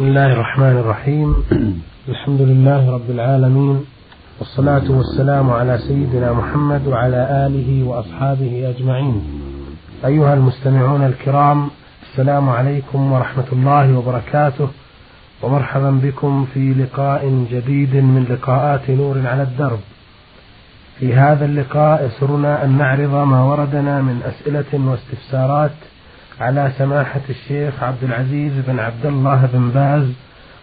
بسم الله الرحمن الرحيم. الحمد لله رب العالمين والصلاة والسلام على سيدنا محمد وعلى آله وأصحابه أجمعين. أيها المستمعون الكرام السلام عليكم ورحمة الله وبركاته ومرحبا بكم في لقاء جديد من لقاءات نور على الدرب. في هذا اللقاء يسرنا أن نعرض ما وردنا من أسئلة واستفسارات على سماحة الشيخ عبد العزيز بن عبد الله بن باز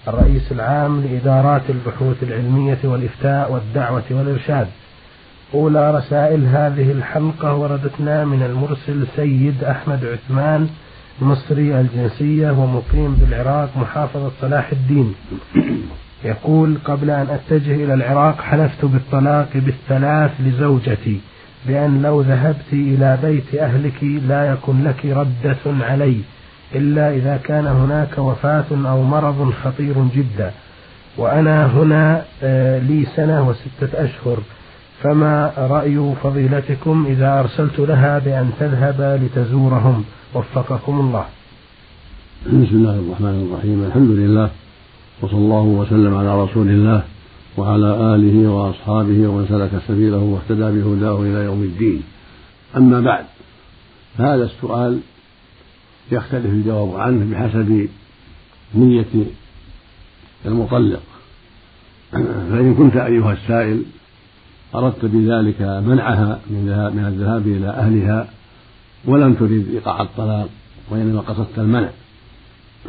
الرئيس العام لإدارات البحوث العلمية والإفتاء والدعوة والإرشاد. أولى رسائل هذه الحلقة وردتنا من المرسل سيد أحمد عثمان مصري الجنسية ومقيم بالعراق محافظة صلاح الدين. يقول قبل أن أتجه إلى العراق حلفت بالطلاق بالثلاث لزوجتي. بأن لو ذهبت إلى بيت أهلك لا يكن لك ردة علي إلا إذا كان هناك وفاة أو مرض خطير جدا. وأنا هنا آه، لي سنة وستة أشهر. فما رأي فضيلتكم إذا أرسلت لها بأن تذهب لتزورهم؟ وفقكم الله. بسم الله الرحمن الرحيم. الحمد لله وصلى الله وسلم على رسول الله. وعلى آله وأصحابه ومن سلك سبيله واهتدى بهداه إلى يوم الدين. أما بعد هذا السؤال يختلف الجواب عنه بحسب نية المطلق. فإن كنت أيها السائل أردت بذلك منعها من من الذهاب إلى أهلها ولم تريد إيقاع الطلاق وإنما قصدت المنع.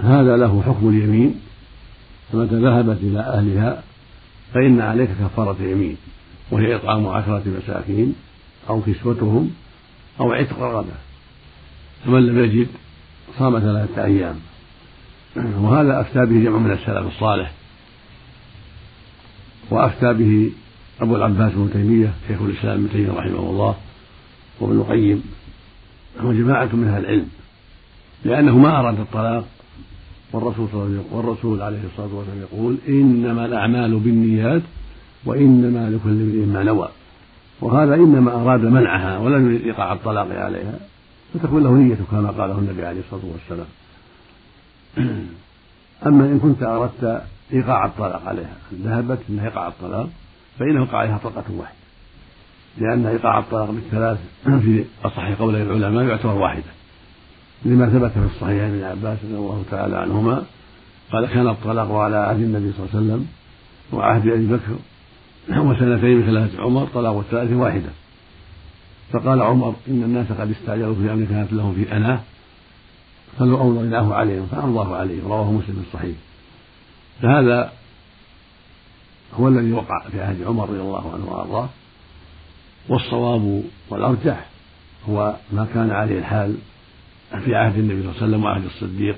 هذا له حكم اليمين فمتى ذهبت إلى أهلها فإن عليك كفارة يمين وهي إطعام عشرة مساكين أو كسوتهم أو عتق رغبة فمن لم يجد صام ثلاثة أيام. وهذا أفتى به جمع من السلف الصالح. وأفتى به أبو العباس بن تيمية شيخ الإسلام ابن تيمية رحمه الله وابن القيم. وجماعة من أهل العلم لأنه ما أراد الطلاق والرسول صلى والرسول عليه الصلاة والسلام يقول إنما الأعمال بالنيات وإنما لكل امرئ ما نوى. وهذا إنما أراد منعها ولم يريد إيقاع الطلاق عليها. فتكون له نية كما قاله النبي عليه الصلاة والسلام. أما إن كنت أردت إيقاع الطلاق عليها ذهبت من إيقاع الطلاق فإنه يقع عليها طلقة واحدة. لأن إيقاع الطلاق بالثلاث في أصح قولي العلماء يعتبر واحدة. لما ثبت في الصحيحين من عباس رضي الله تعالى عنهما قال كان الطلاق على عهد النبي صلى الله عليه وسلم وعهد أبي بكر وسنتين من خلافه عمر طلاق الثالث واحدة. فقال عمر إن الناس قد استعجلوا في أمر كانت لهم في أناة فلو امضيناه عليهم فامضاه عليهم رواه مسلم في الصحيح. فهذا هو الذي وقع في عهد عمر رضي الله عنه وأرضاه. والصواب والأرجح هو ما كان عليه الحال في عهد النبي صلى الله عليه وسلم وعهد الصديق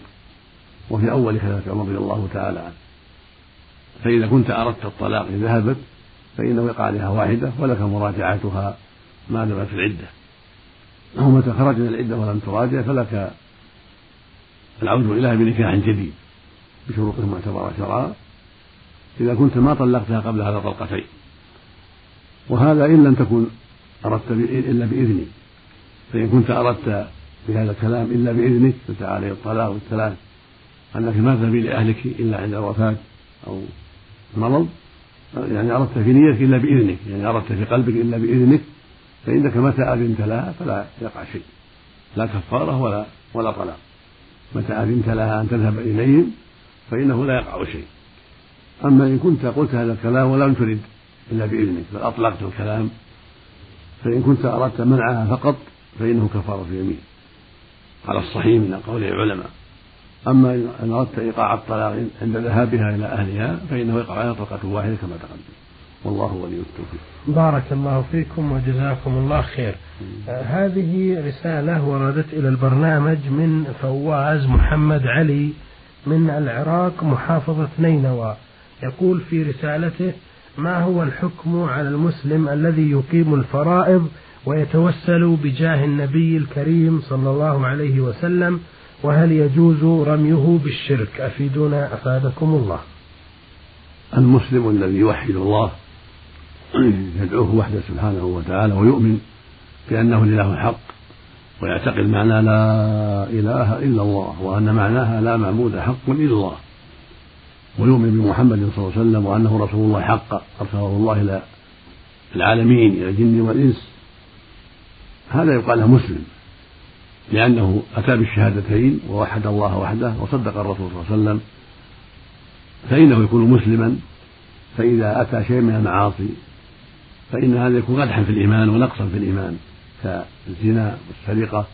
وفي أول خلافة عمر رضي الله تعالى عنه. فإذا كنت أردت الطلاق ذهبت فإنه يقع عليها واحدة ولك مراجعتها ما دامت العدة. ومتى خرج من العدة ولم تراجع فلك العود إليها بنكاح جديد بشروط معتبرة شرعا. إذا كنت ما طلقتها قبل هذا طلقتين وهذا إن لم تكن أردت إلا بإذني. فإن كنت أردت في هذا الكلام إلا بإذنك فتعالى الطلاق والثلاث أنك ما تذهبي لأهلك إلا عند الوفاة أو مرض؟ يعني أردت في نيتك إلا بإذنك يعني أردت في قلبك إلا بإذنك فإنك متى أذنت لها فلا يقع شيء لا كفارة ولا ولا طلاق. متى أذنت لها أن تذهب إليهم فإنه لا يقع شيء. أما إن كنت قلت هذا الكلام ولم ترد إلا بإذنك بل أطلقت الكلام فإن كنت أردت منعها فقط فإنه كفارة يمين على الصحيح من قول العلماء. أما إن أردت إيقاع الطلاق عند ذهابها إلى أهلها فإنه يقع عليها طلقة واحدة كما تقدم. والله ولي التوفيق. بارك الله فيكم وجزاكم الله خير. آه هذه رسالة وردت إلى البرنامج من فواز محمد علي من العراق محافظة نينوى. يقول في رسالته ما هو الحكم على المسلم الذي يقيم الفرائض ويتوسل بجاه النبي الكريم صلى الله عليه وسلم وهل يجوز رميه بالشرك؟ أفيدونا أفادكم الله. المسلم الذي يوحد الله يدعوه وحده سبحانه وتعالى ويؤمن بأنه الإله الحق ويعتقد معنى لا إله إلا الله وأن معناها لا معبود حق إلا الله ويؤمن بمحمد صلى الله عليه وسلم وأنه رسول الله حقا أرسله الله إلى العالمين إلى الجن والإنس هذا يقال له مسلم لأنه أتى بالشهادتين ووحد الله وحده وصدق الرسول صلى الله عليه وسلم. فإنه يكون مسلما فإذا أتى شيء من المعاصي فإن هذا يكون قدحا في الإيمان ونقصا في الإيمان كالزنا والسرقة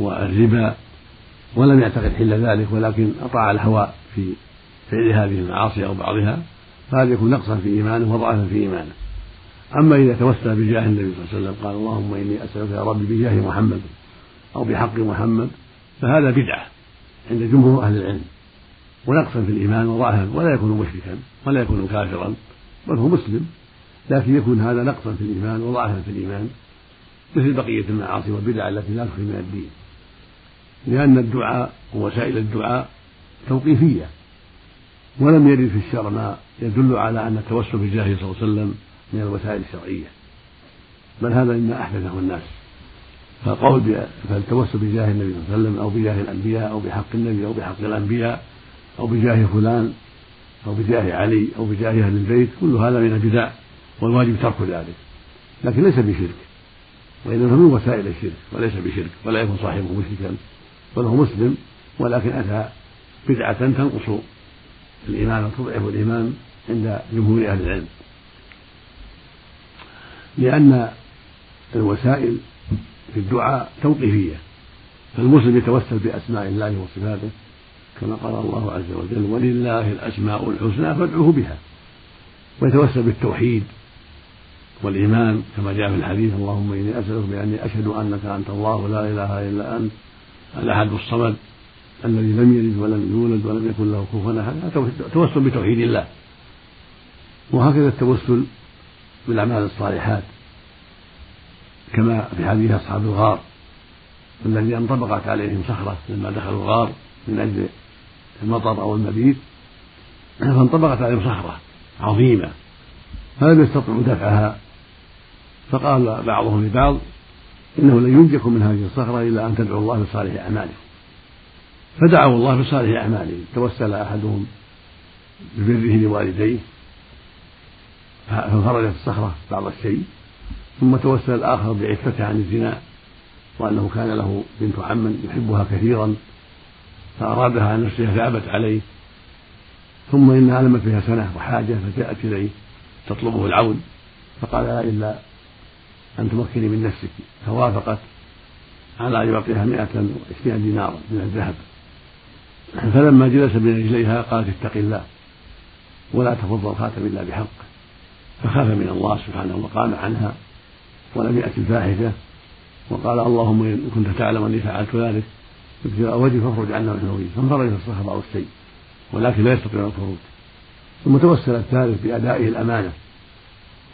والربا ولم يعتقد حل ذلك ولكن أطاع الهوى في فعل هذه المعاصي أو بعضها فهذا يكون نقصا في إيمانه وضعفا في إيمانه. أما إذا توسل بجاه النبي صلى الله عليه وسلم قال اللهم إني أسألك يا ربي بجاه محمد أو بحق محمد فهذا بدعة عند جمهور أهل العلم ونقصا في الإيمان وضعفا ولا يكون مشركا ولا يكون كافرا بل هو مسلم لكن يكون هذا نقصا في الإيمان وضعفا في الإيمان مثل بقية المعاصي والبدع التي لا تخرج من الدين. لأن الدعاء ووسائل الدعاء توقيفية ولم يرد في الشرع ما يدل على أن التوسل بجاهه صلى الله عليه وسلم من الوسائل الشرعية. بل هذا مما أحدثه الناس. فالقول فالتوسل بجاه النبي صلى الله عليه وسلم أو بجاه الأنبياء أو بحق النبي أو بحق الأنبياء أو بجاه فلان أو بجاه علي أو بجاه أهل البيت كل هذا من البدع والواجب ترك ذلك. لكن ليس بشرك. وإنما من وسائل الشرك. وليس بشرك. ولا يكون صاحبه مشركا. بل هو مسلم. ولكن أتى بدعة تنقص الإيمان وتضعف الإيمان عند جمهور أهل العلم. لأن الوسائل في الدعاء توقيفية فالمسلم يتوسل بأسماء الله وصفاته كما قال الله عز وجل ولله الأسماء الحسنى فادعوه بها ويتوسل بالتوحيد والإيمان كما جاء في الحديث اللهم إني أسألك بأني أشهد أنك أنت الله لا إله إلا أنت الأحد الصمد الذي لم يلد ولم يولد ولم يكن له كفوا أحد توسل بتوحيد الله. وهكذا التوسل بالأعمال الصالحات كما في حديث أصحاب الغار الذي انطبقت عليهم صخرة لما دخلوا الغار من أجل المطر أو المبيت فانطبقت عليهم صخرة عظيمة فلم يستطيعوا دفعها. فقال بعضهم لبعض إنه لن ينجكم من هذه الصخرة إلا أن تدعوا الله بصالح أعمالكم. فدعوا الله بصالح أعمالهم توسل أحدهم ببره لوالديه ففرجت الصخرة بعض الشيء ثم توسل الآخر بعفته عن الزنا وأنه كان له بنت عم يحبها كثيرا فأرادها عن نفسها فأبت عليه ثم إنها لمت بها سنة وحاجة فجاءت إليه تطلبه العون فقال لا إلا أن تمكني من نفسك فوافقت على أن يعطيها مائة وعشرين دينارا من الذهب. فلما جلس بين رجليها قالت اتق الله ولا تفض الخاتم إلا بحق. فخاف من الله سبحانه وقام عنها ولم يأتي الفاحشة وقال اللهم إن كنت تعلم أني فعلت ذلك ابتغاء وجهي فاخرج عنا من وجهي فانفرجت الصخرة أو السيل ولكن لا يستطيع الخروج ثم توسل الثالث بأدائه الأمانة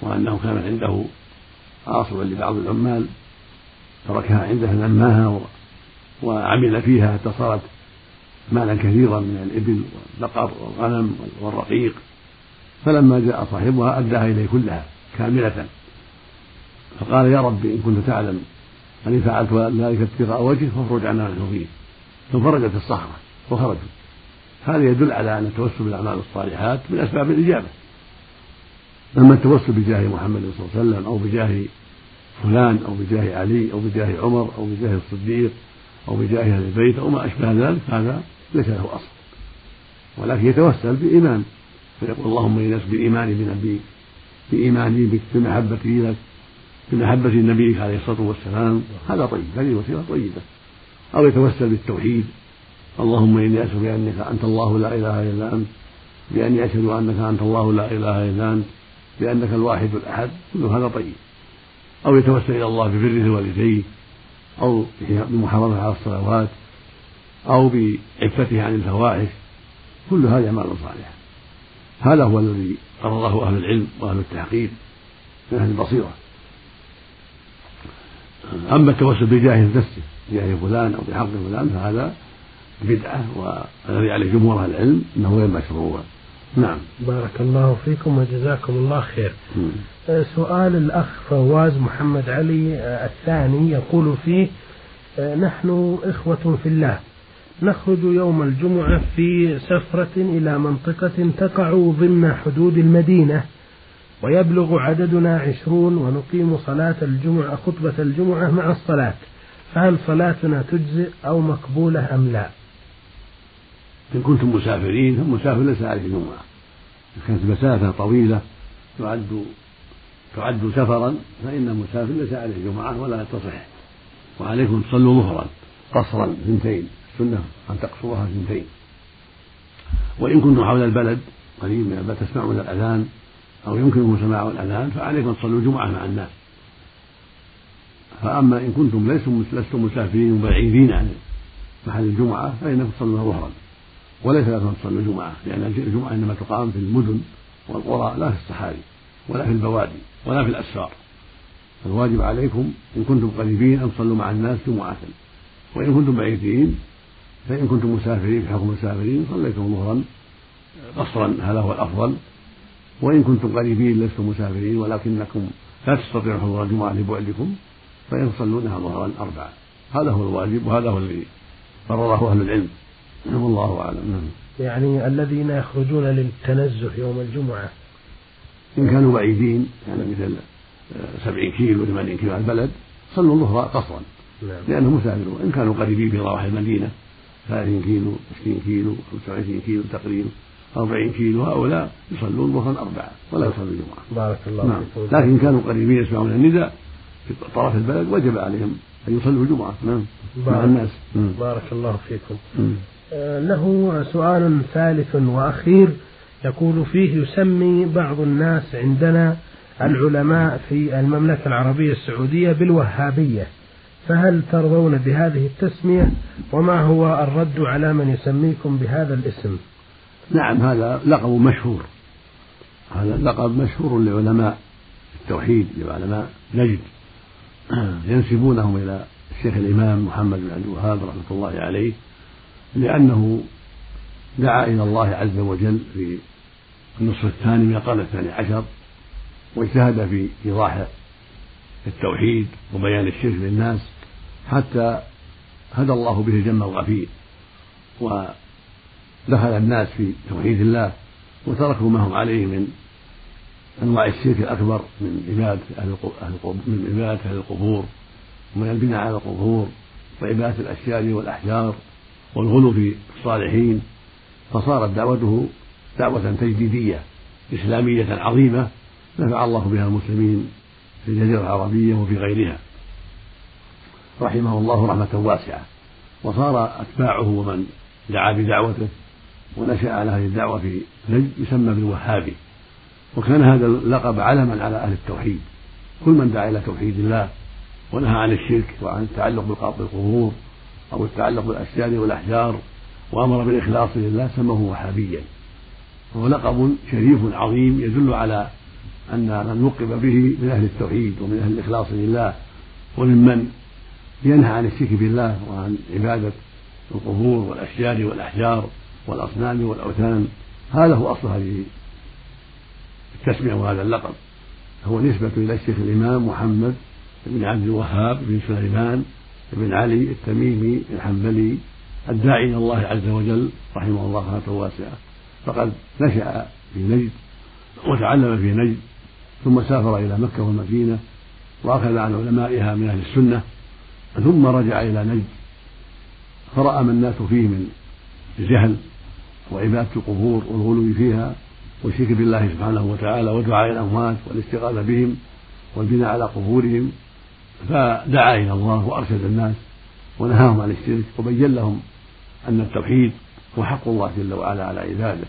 وأنه كان عنده عاصبا لبعض العمال تركها عنده نماها وعمل فيها حتى صارت مالا كثيرا من الإبل والبقر والغنم والرقيق. فلما جاء صاحبها أداها إليه كلها كاملة. فقال يا رب إن كنت تعلم أني فعلت ذلك ابتغاء وجهك فاخرج عنا نحن فيه فانفرجت الصخرة وخرجوا. هذا يدل على أن التوسل بالأعمال الصالحات من أسباب الإجابة. أما التوسل بجاه محمد صلى الله عليه وسلم أو بجاه فلان أو بجاه علي أو بجاه عمر أو بجاه الصديق أو بجاه أهل البيت أو ما أشبه ذلك هذا ليس له أصل. ولكن يتوسل بإيمان. فيقول اللهم إني بإيماني بنبيك بإيماني بك بمحبتي لك بمحبة نبيك عليه الصلاة والسلام. هذا طيب هذه وسيلة طيبة. أو يتوسل بالتوحيد. اللهم إني أشهد بأنك أنت الله لا إله إلا أنت بأني أشهد أنك أنت الله لا إله إلا أنت بأنك الواحد الأحد. كل هذا طيب. أو يتوسل إلى الله ببره والديه أو بمحافظة على الصلوات أو بعفته عن الفواحش. كل هذه أعمال صالحة. هذا هو الذي قرره أهل العلم وأهل التحقيق من أهل البصيرة. أما التوسل بجاه نفسه بجاه فلان أو بحق فلان فهذا بدعة والذي عليه جمهور أهل العلم أنه غير مشروع. نعم. بارك الله فيكم وجزاكم الله خير. سؤال الأخ فواز محمد علي آه، الثاني يقول فيه آه، نحن إخوة في الله. نخرج يوم الجمعة في سفرة إلى منطقة تقع ضمن حدود المدينة ويبلغ عددنا عشرون ونقيم صلاة الجمعة خطبة الجمعة مع الصلاة. فهل صلاتنا تجزئ أو مقبولة أم لا؟ إن كنتم مسافرين فالمسافر ليس عليه جمعة. إن كانت مسافة طويلة تعد تعد سفرا فإن المسافر ليس عليه جمعة ولا تصح. وعليكم تصلوا ظهرا قصرا اثنتين السنة أن تقصرها اثنتين وإن كنتم حول البلد قريب البلد تسمعون الأذان أو يمكنكم سماع الأذان فعليكم تصلوا الجمعة مع الناس. فأما إن كنتم لستم لستم مسافرين وبعيدين عن محل الجمعة فإنكم تصلون ظهرا. وليس لكم تصلوا الجمعة لأن الجمعة إنما تقام في المدن والقرى لا في الصحاري ولا في البوادي ولا في الأسفار. الواجب عليكم إن كنتم قريبين أن تصلوا مع الناس جمعة. وإن كنتم بعيدين فإن كنتم مسافرين في حكم مسافرين صليتم ظهرا قصرا هذا هو الأفضل. وإن كنتم قريبين لستم مسافرين ولكنكم لا تستطيعون حضور الجمعة لبعدكم فإن تصلونها ظهرا أربعة. هذا هو الواجب وهذا هو الذي قرره أهل العلم. والله أعلم. نعم. يعني الذين يخرجون للتنزه يوم الجمعة. إن كانوا بعيدين يعني مثل سبعين كيلو ثمانين كيلو عن البلد صلوا الظهر قصرا. نعم. لأنهم مسافرون إن كانوا قريبين في ضواحي المدينة ثلاثين كيلو عشرين كيلو خمسة وعشرين كيلو تقريبا أربعين كيلو هؤلاء يصلون ظهرا أربعة ولا يصلوا الجمعة بارك الله نعم. لكن كانوا قريبين يسمعون النداء في طرف البلد وجب عليهم أن يصلوا الجمعة نعم. مع الناس. بارك الله فيكم. آه له سؤال ثالث وأخير يقول فيه يسمي بعض الناس عندنا العلماء في المملكة العربية السعودية بالوهابية. فهل ترضون بهذه التسمية وما هو الرد على من يسميكم بهذا الاسم؟ نعم هذا لقب مشهور. هذا لقب مشهور لعلماء التوحيد لعلماء نجد. ينسبونهم إلى الشيخ الإمام محمد بن عبد الوهاب رحمة الله عليه لأنه دعا إلى الله عز وجل في النصف الثاني من القرن الثاني عشر واجتهد في إيضاح التوحيد وبيان الشرك للناس. حتى هدى الله به الجنة الغفير ودخل الناس في توحيد الله وتركوا ما هم عليه من أنواع الشرك الأكبر من عبادة أهل من عبادة أهل القبور ومن البناء على القبور وعبادة الأشجار والأحجار والغلو في الصالحين. فصارت دعوته دعوة تجديدية إسلامية عظيمة نفع الله بها المسلمين في الجزيرة العربية وفي غيرها. رحمه الله رحمة واسعة. وصار أتباعه ومن دعا بدعوته ونشأ على هذه الدعوة في نجد يسمى بالوهابي. وكان هذا اللقب علما على أهل التوحيد. كل من دعا إلى توحيد الله ونهى عن الشرك وعن التعلق بالقبور أو التعلق بالأشجار والأحجار وأمر بالإخلاص لله سماه وهابيا. وهو لقب شريف عظيم يدل على أن من وقب به من أهل التوحيد ومن أهل الإخلاص لله وممن ينهى عن الشرك بالله وعن عبادة القبور والأشجار والأحجار والأصنام والأوثان. هذا هو أصل هذه التسمية وهذا اللقب. هو نسبة إلى الشيخ الإمام محمد بن عبد الوهاب بن سليمان بن علي التميمي الحنبلي الداعي إلى الله عز وجل رحمه الله رحمة واسعة. فقد نشأ في نجد وتعلم في نجد ثم سافر إلى مكة والمدينة وأخذ عن علمائها من أهل السنة ثم رجع إلى نجد فرأى ما الناس فيه من الجهل وعبادة القبور والغلو فيها والشرك بالله سبحانه وتعالى ودعاء الأموات والاستغاثة بهم والبناء على قبورهم فدعا إلى الله وأرشد الناس ونهاهم عن الشرك وبين لهم أن التوحيد هو حق الله جل وعلا على عباده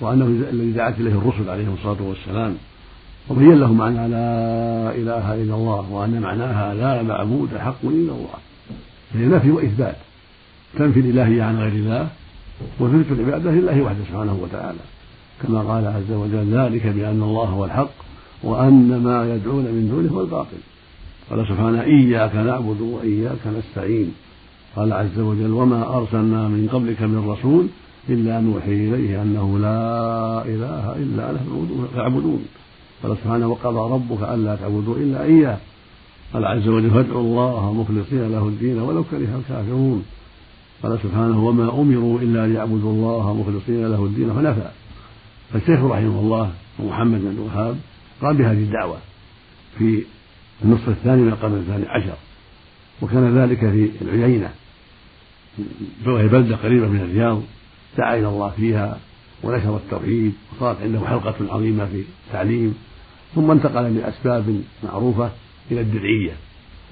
وأنه الذي دعت إليه الرسل عليهم الصلاة والسلام. وبين لهم معنى لا إله إلا الله وأن معناها لا معبود حق إلا الله. فهي نفي وإثبات تنفي الإلهية عن غير الله وتثبت العبادة لله وحده سبحانه وتعالى. كما قال عز وجل ذلك بأن الله هو الحق وأن ما يدعون من دونه هو الباطل. قال سبحانه إياك نعبد وإياك نستعين. قال عز وجل وما أرسلنا من قبلك من رسول إلا نوحي إليه أنه لا إله إلا أنا فاعبدون. قال سبحانه وقضى ربك ألا تعبدوا إلا إياه. قال عز وجل فادعوا الله مخلصين له الدين ولو كره الكافرون. قال سبحانه وما أمروا إلا ليعبدوا الله مخلصين له الدين حنفاء. فالشيخ رحمه الله ومحمد بن الوهاب قام بهذه الدعوة في النصف الثاني من القرن الثاني عشر. وكان ذلك في العيينة. وهي بلدة قريبة من الرياض دعا إلى الله فيها. ونشر التوحيد وصارت عنده حلقة عظيمة في التعليم ثم انتقل لأسباب معروفة إلى الدرعية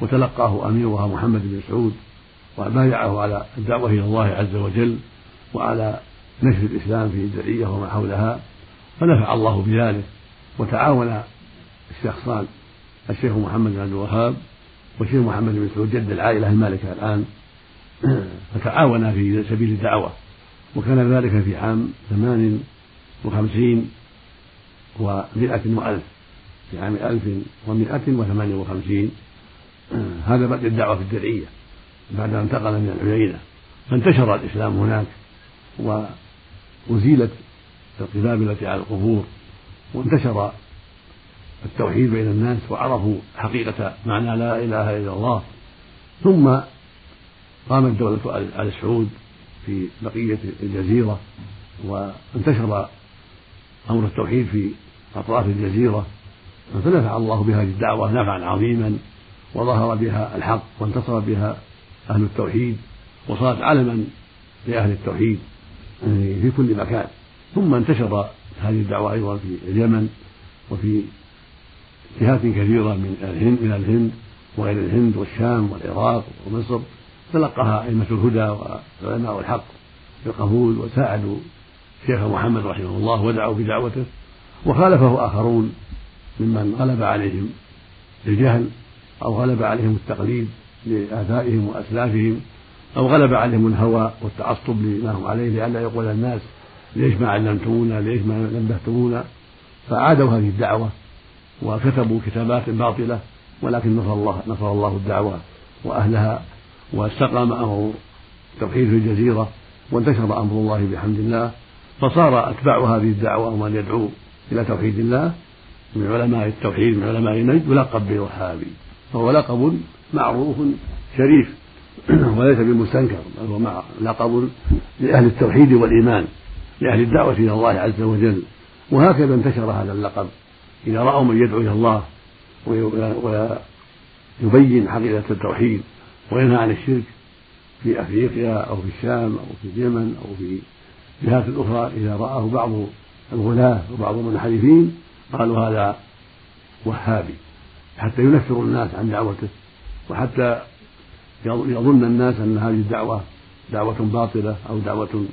وتلقاه أميرها محمد بن سعود وبايعه على الدعوة إلى الله عز وجل وعلى نشر الإسلام في الدرعية وما حولها فنفع الله بذلك وتعاون الشخصان الشيخ محمد بن عبد الوهاب والشيخ محمد بن سعود جد العائلة المالكة الآن فتعاونا في سبيل الدعوة. وكان ذلك في عام ثمان وخمسين ومائة وألف. في عام ألف ومائة وثمانية وخمسين. هذا بعد الدعوة في الدرعية بعد أن انتقل من العيينة فانتشر الإسلام هناك وأزيلت القباب التي على القبور وانتشر التوحيد بين الناس وعرفوا حقيقة معنى لا إله إلا الله. ثم قامت دولة آل سعود في بقية الجزيرة وانتشر أمر التوحيد في أطراف الجزيرة فنفع الله بهذه الدعوة نفعا عظيما وظهر بها الحق وانتصر بها أهل التوحيد وصارت علما لأهل التوحيد في كل مكان. ثم انتشر هذه الدعوة أيضا في اليمن وفي جهات كثيرة من الهند من الهند وغير الهند والشام والعراق ومصر. تلقاها أئمة الهدى وعلماء الحق بالقبول وساعدوا شيخ محمد رحمه الله ودعوا بدعوته وخالفه آخرون ممن غلب عليهم الجهل أو غلب عليهم التقليد لآبائهم وأسلافهم أو غلب عليهم الهوى والتعصب لما هم عليه لئلا يقول الناس ليش ما علمتمونا؟ ليش ما نبهتمونا؟ فعادوا هذه الدعوة وكتبوا كتابات باطلة ولكن نصر الله نصر الله الدعوة وأهلها واستقام أمر التوحيد في الجزيرة وانتشر أمر الله بحمد الله فصار أتباع هذه الدعوة ومن يدعو إلى توحيد الله من علماء التوحيد من علماء النجد يلقب بالوهابي فهو لقب معروف شريف وليس بمستنكر بل هو لقب لأهل التوحيد والإيمان لأهل الدعوة إلى الله عز وجل. وهكذا انتشر هذا اللقب. إذا رأوا من يدعو إلى الله ويبين حقيقة التوحيد وينهى عن الشرك في أفريقيا أو في الشام أو في اليمن أو في جهات أخرى إذا رآه بعض الغلاة وبعض المنحرفين قالوا هذا وهابي حتى ينفر الناس عن دعوته وحتى يظن الناس أن هذه الدعوة دعوة باطلة أو دعوة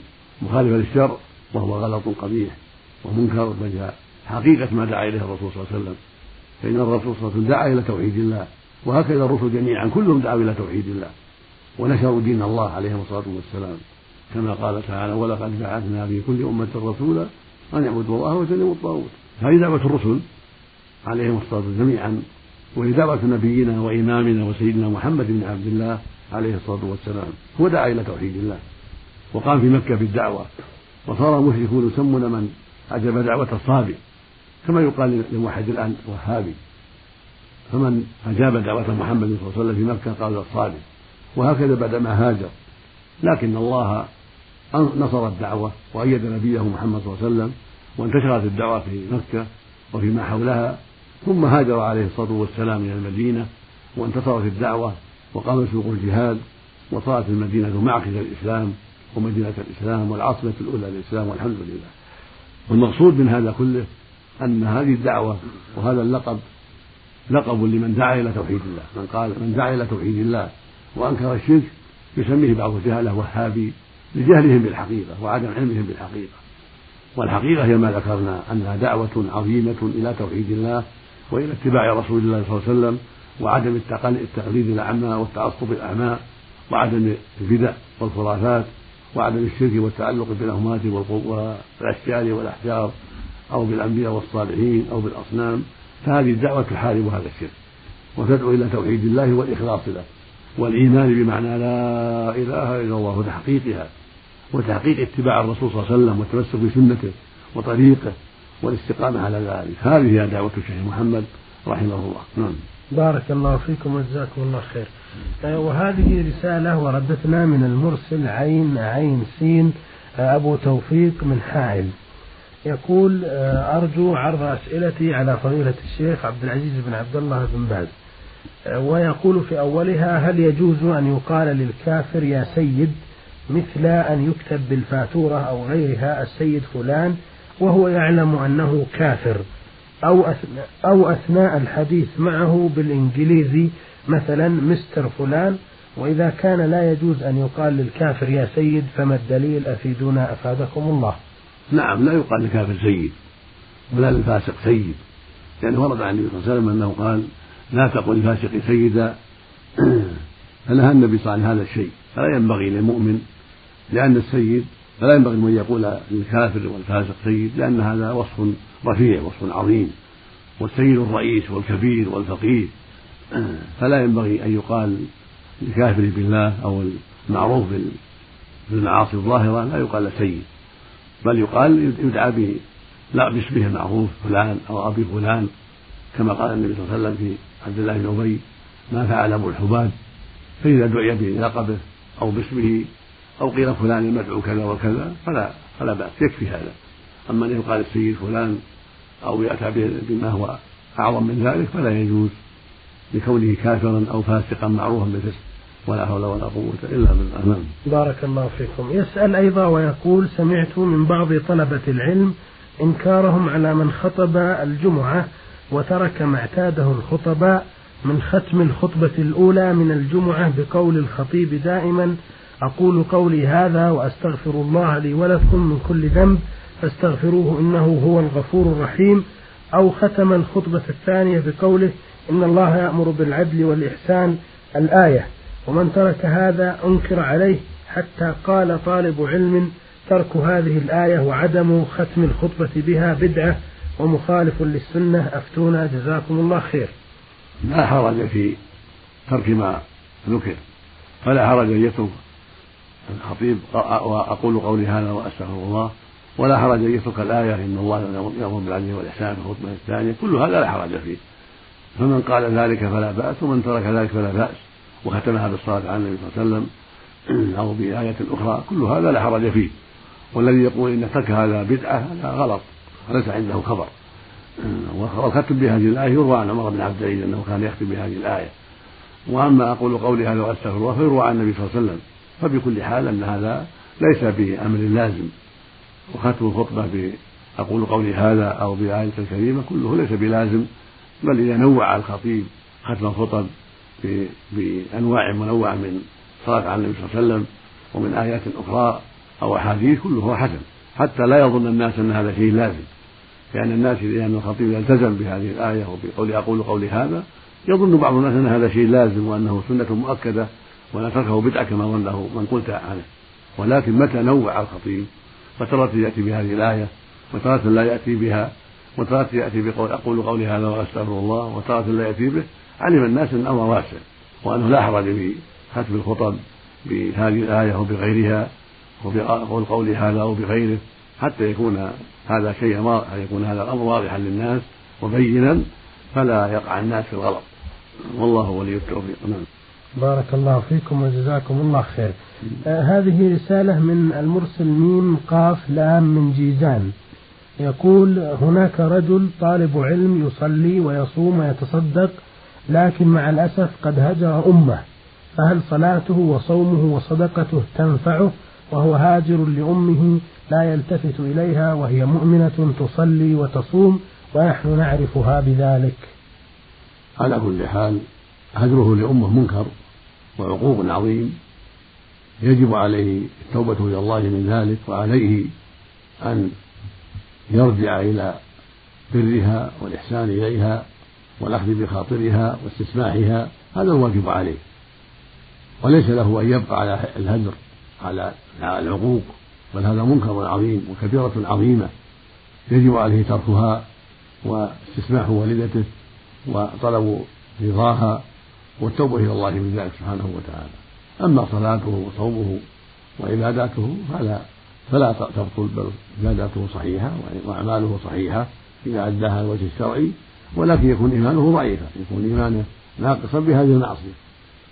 مخالفة للشرع وهو غلط قبيح ومنكر بل حقيقة ما دعا إليه الرسول صلى الله عليه وسلم. فإن الرسول صلى الله عليه وسلم دعا إلى توحيد الله. وهكذا الرسل جميعا. كلهم دعوا إلى توحيد الله ونشروا دين الله عليهم الصلاة والسلام. كما قال تعالى ولقد بعثنا في كل أمة رسولا أن يعبدوا الله واجتنبوا الطاغوت. هذه دعوة الرسل عليهم الصلاة والسلام جميعا. وهي دعوة نبينا وإمامنا وسيدنا محمد بن عبد الله عليه الصلاة والسلام. هو دعا إلى توحيد الله. وقام في مكة بالدعوة. وصار المشركون يسمون من؟ أجاب دعوة الصابي كما يقال للموحد الآن وهابي. فمن أجاب دعوة محمد صلى الله عليه وسلم في مكة قال الصالح وهكذا بعدما هاجر. لكن الله نصر الدعوة وأيد نبيه محمد صلى الله عليه وسلم وانتشرت الدعوة في مكة وفيما حولها ثم هاجر عليه الصلاة والسلام إلى المدينة وانتصرت الدعوة وقام سوق الجهاد وصارت المدينة معقل الإسلام ومدينة الإسلام والعاصمة الأولى للإسلام والحمد لله. والمقصود من هذا كله أن هذه الدعوة وهذا اللقب لقب لمن دعا إلى توحيد الله. من قال من دعا إلى توحيد الله وأنكر الشرك يسميه بعض الجهلة وهابي لجهلهم بالحقيقة وعدم علمهم بالحقيقة. والحقيقة هي ما ذكرنا أنها دعوة عظيمة إلى توحيد الله وإلى اتباع رسول الله صلى الله عليه وسلم وعدم التقليد الأعمى والتعصب الأعمى وعدم البدع والخرافات وعدم الشرك والتعلق بالأموات والأشجار والأحجار أو بالأنبياء والصالحين أو بالأصنام فهذه الدعوة تحارب هذا الشرك. وتدعو إلى توحيد الله والإخلاص له والإيمان بمعنى لا إله إلا الله وتحقيقها وتحقيق اتباع الرسول صلى الله عليه وسلم والتمسك بسنته وطريقه والاستقامة على ذلك. هذه هي دعوة الشيخ محمد رحمه الله. نعم. بارك الله فيكم وجزاكم الله خير. آه، وهذه رسالة وردتنا من المرسل عين عين سين آه، أبو توفيق من حائل. يقول آه، أرجو عرض أسئلتي على فضيلة الشيخ عبد العزيز بن عبد الله بن باز. ويقول في أولها هل يجوز أن يقال للكافر يا سيد مثل أن يكتب بالفاتورة أو غيرها السيد فلان وهو يعلم أنه كافر أو أثناء الحديث معه بالإنجليزي مثلا مستر فلان وإذا كان لا يجوز أن يقال للكافر يا سيد فما الدليل أفيدونا أفادكم الله. نعم لا يقال للكافر سيد ولا للفاسق سيد لأنه ورد عن النبي صلى الله عليه وسلم أنه قال لا تقل لفاسق سيدا فنهى النبي صلى الله عليه وسلم هذا الشيء. فلا ينبغي للمؤمن لأن السيد فلا ينبغي أن يقول للكافر والفاسق سيد لأن هذا وصف رفيع وصف عظيم والسيد الرئيس والكبير والفقير فلا ينبغي أن يقال للكافر بالله أو المعروف بالمعاصي الظاهرة لا يقال سيد. بل يقال يدعى به لا باسمه المعروف فلان أو أبي فلان كما قال النبي صلى الله عليه وسلم في عبد الله بن أبي ما فعل أبو الحباب فإذا دعي بلقبه أو باسمه أو قيل فلان المدعو كذا وكذا فلا فلا بأس يكفي هذا. أما أن يقال السيد فلان أو يأتى بما هو أعظم من ذلك فلا يجوز لكونه كافرا أو فاسقا معروفا بالفسق. ولا حول ولا قوة إلا بالله. نعم. بارك الله فيكم. يسأل أيضا ويقول سمعت من بعض طلبة العلم إنكارهم على من خطب الجمعة وترك ما اعتاده الخطباء من ختم الخطبة الأولى من الجمعة بقول الخطيب دائما. أقول قولي هذا وأستغفر الله لي ولكم من كل ذنب. فاستغفروه إنه هو الغفور الرحيم. أو ختم الخطبة الثانية بقوله إن الله يأمر بالعدل والإحسان. الآية. ومن ترك هذا أنكر عليه حتى قال طالب علم ترك هذه الآية وعدم ختم الخطبة بها بدعة ومخالف للسنة. أفتونا جزاكم الله خير. لا حرج في ترك ما ذكر فلا حرج أن يترك الخطيب. وأقول قولي هذا وأستغفر الله. ولا حرج أن يترك الآية إن الله يأمر بالعدل والإحسان في الخطبة الثانية. كل هذا لا حرج فيه. فمن قال ذلك فلا بأس ومن ترك ذلك فلا بأس. وختمها بالصلاة على النبي صلى الله عليه وسلم أو بآية أخرى كل هذا لا حرج فيه. والذي يقول إن ترك هذا بدعة هذا غلط ليس عنده خبر. والختم بهذه الآية يروى عن عمر بن عبد العزيز أنه كان يختم بهذه الآية. وأما أقول قولي هذا وأستغفر الله فيروى عن النبي صلى الله عليه وسلم. فبكل حال أن هذا ليس بأمر لازم. وختم الخطبة أقول قولي هذا أو بآية الكريمة كله ليس بلازم بل إذا نوع الخطيب ختم الخطب. بأنواع منوعة من صلاة على النبي صلى الله عليه وسلم ومن آيات أخرى أو أحاديث كله حسن حتى لا يظن الناس أن هذا شيء لازم. لأن الناس لأن الخطيب يلتزم بهذه الآية وبقول أقول قولي هذا يظن بعض الناس أن هذا شيء لازم وأنه سنة مؤكدة ولا تركه بدعة كما ظنه من قلت عنه. ولكن متى نوع الخطيب؟ فترة يأتي بهذه الآية؟ وتارة لا يأتي بها؟ وتارة يأتي بقول أقول قولي هذا وأستغفر الله؟ وتارة لا يأتي به؟ علم الناس أن الأمر واسع وأنه لا حرج في ختم الخطب بهذه الآية وبغيرها وبقول هذا وبغيره حتى يكون هذا شيئا يكون هذا الأمر واضحا للناس وبينا فلا يقع الناس في الغلط. والله ولي التوفيق. نعم. بارك الله فيكم وجزاكم الله خير. آه هذه رسالة من المرسل ميم قاف لام من جيزان. يقول هناك رجل طالب علم يصلي ويصوم ويتصدق لكن مع الأسف قد هجر أمه فهل صلاته وصومه وصدقته تنفعه؟ وهو هاجر لأمه لا يلتفت إليها وهي مؤمنة تصلي وتصوم ونحن نعرفها بذلك. على كل حال هجره لأمه منكر وعقوق عظيم. يجب عليه التوبة إلى الله من ذلك وعليه أن يرجع إلى برها والإحسان إليها. والأخذ بخاطرها واستسماحها هذا الواجب عليه. وليس له أن يبقى على الهجر على العقوق بل هذا منكر عظيم وكبيرة عظيمة يجب عليه تركها واستسماح والدته وطلب رضاها والتوبة إلى الله من ذلك سبحانه وتعالى. أما صلاته وصومه وعباداته فلا فلا تبطل بل عباداته صحيحة وأعماله صحيحة إذا أداها الوجه الشرعي ولكن يكون إيمانه ضعيفا يكون إيمانه ناقصا بهذه المعصية.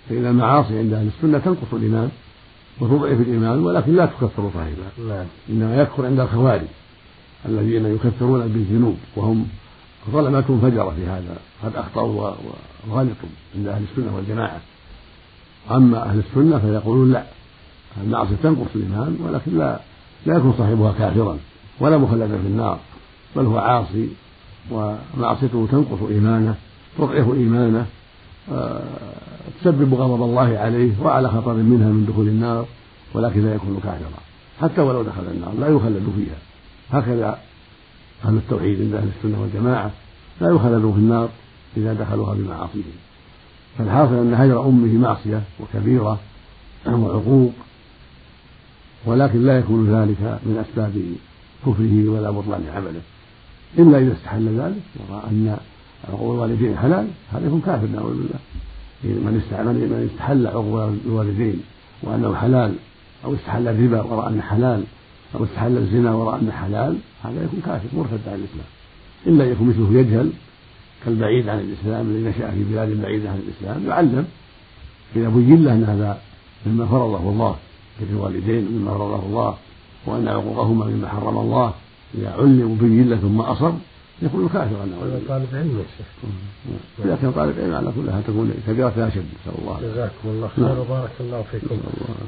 فإن المعاصي عند أهل السنة تنقص الإيمان وتضعف الإيمان ولكن لا تكفر صاحبها نعم. إنما يكفر عند الخوارج الذين يكفرون بالذنوب وهم ظلمة فجرة في هذا قد أخطأوا وغلطوا عند أهل السنة والجماعة. أما أهل السنة فيقولون لا المعصية تنقص الإيمان ولكن لا لا يكون صاحبها كافرا ولا مخلدا في النار بل هو عاصي ومعصيته تنقص إيمانه تضعف إيمانه آه، تسبب غضب الله عليه وعلى خطر منها من دخول النار ولكن لا يكون كافرا حتى ولو دخل النار لا يخلد فيها. هكذا أهل التوحيد عند أهل السنة والجماعة لا يخلدوا في النار إذا دخلوها بمعاصيهم فالحاصل أن هجر أمه معصية وكبيرة وعقوق ولكن لا يكون ذلك من أسباب كفره ولا بطلان عمله. إلا إذا استحل ذلك ورأى أن عقوق الوالدين حلال هذا يكون كافر نعوذ بالله. من من استحل عقوق الوالدين وأنه حلال أو استحل الربا ورأى أنه حلال أو استحل الزنا ورأى أنه حلال هذا يكون كافر مرتد عن الإسلام. إلا يكون مثله يجهل كالبعيد عن الإسلام الذي نشأ في بلاد بعيدة عن الإسلام يعلم إذا بين له أن هذا مما فرضه الله في الوالدين مما فرضه الله وأن عقوقهما مما حرم الله إذا علم وبين ثم أصر يكون كافرا هذا طالب علم يا شيخ. إذا كان طالب علم على كل حال تكون كبيرة أشد نسأل الله. جزاكم الله خير نعم. وبارك الله فيكم.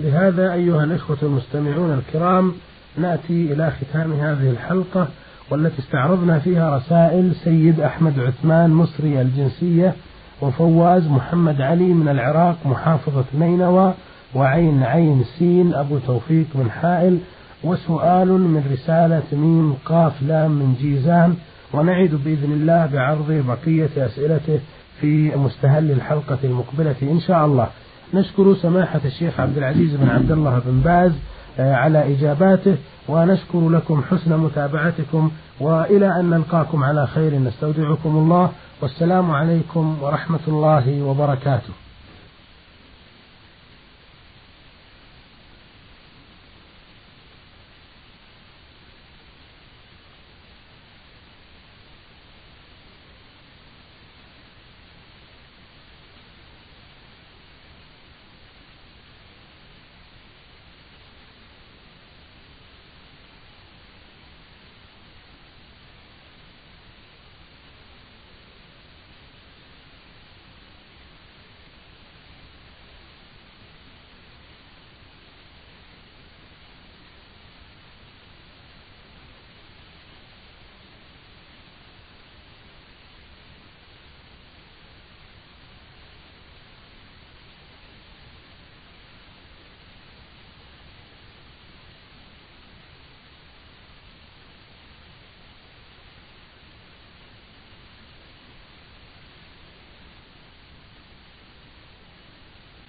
لهذا أيها الإخوة المستمعون الكرام نأتي إلى ختام هذه الحلقة والتي استعرضنا فيها رسائل سيد أحمد عثمان مصري الجنسية وفواز محمد علي من العراق محافظة نينوى وعين عين سين أبو توفيق من حائل وسؤال من رسالة ميم قاف لام من جيزان ونعد بإذن الله بعرض بقية أسئلته في مستهل الحلقة المقبلة إن شاء الله. نشكر سماحة الشيخ عبد العزيز بن عبد الله بن باز آه، على إجاباته ونشكر لكم حسن متابعتكم وإلى أن نلقاكم على خير نستودعكم الله والسلام عليكم ورحمة الله وبركاته.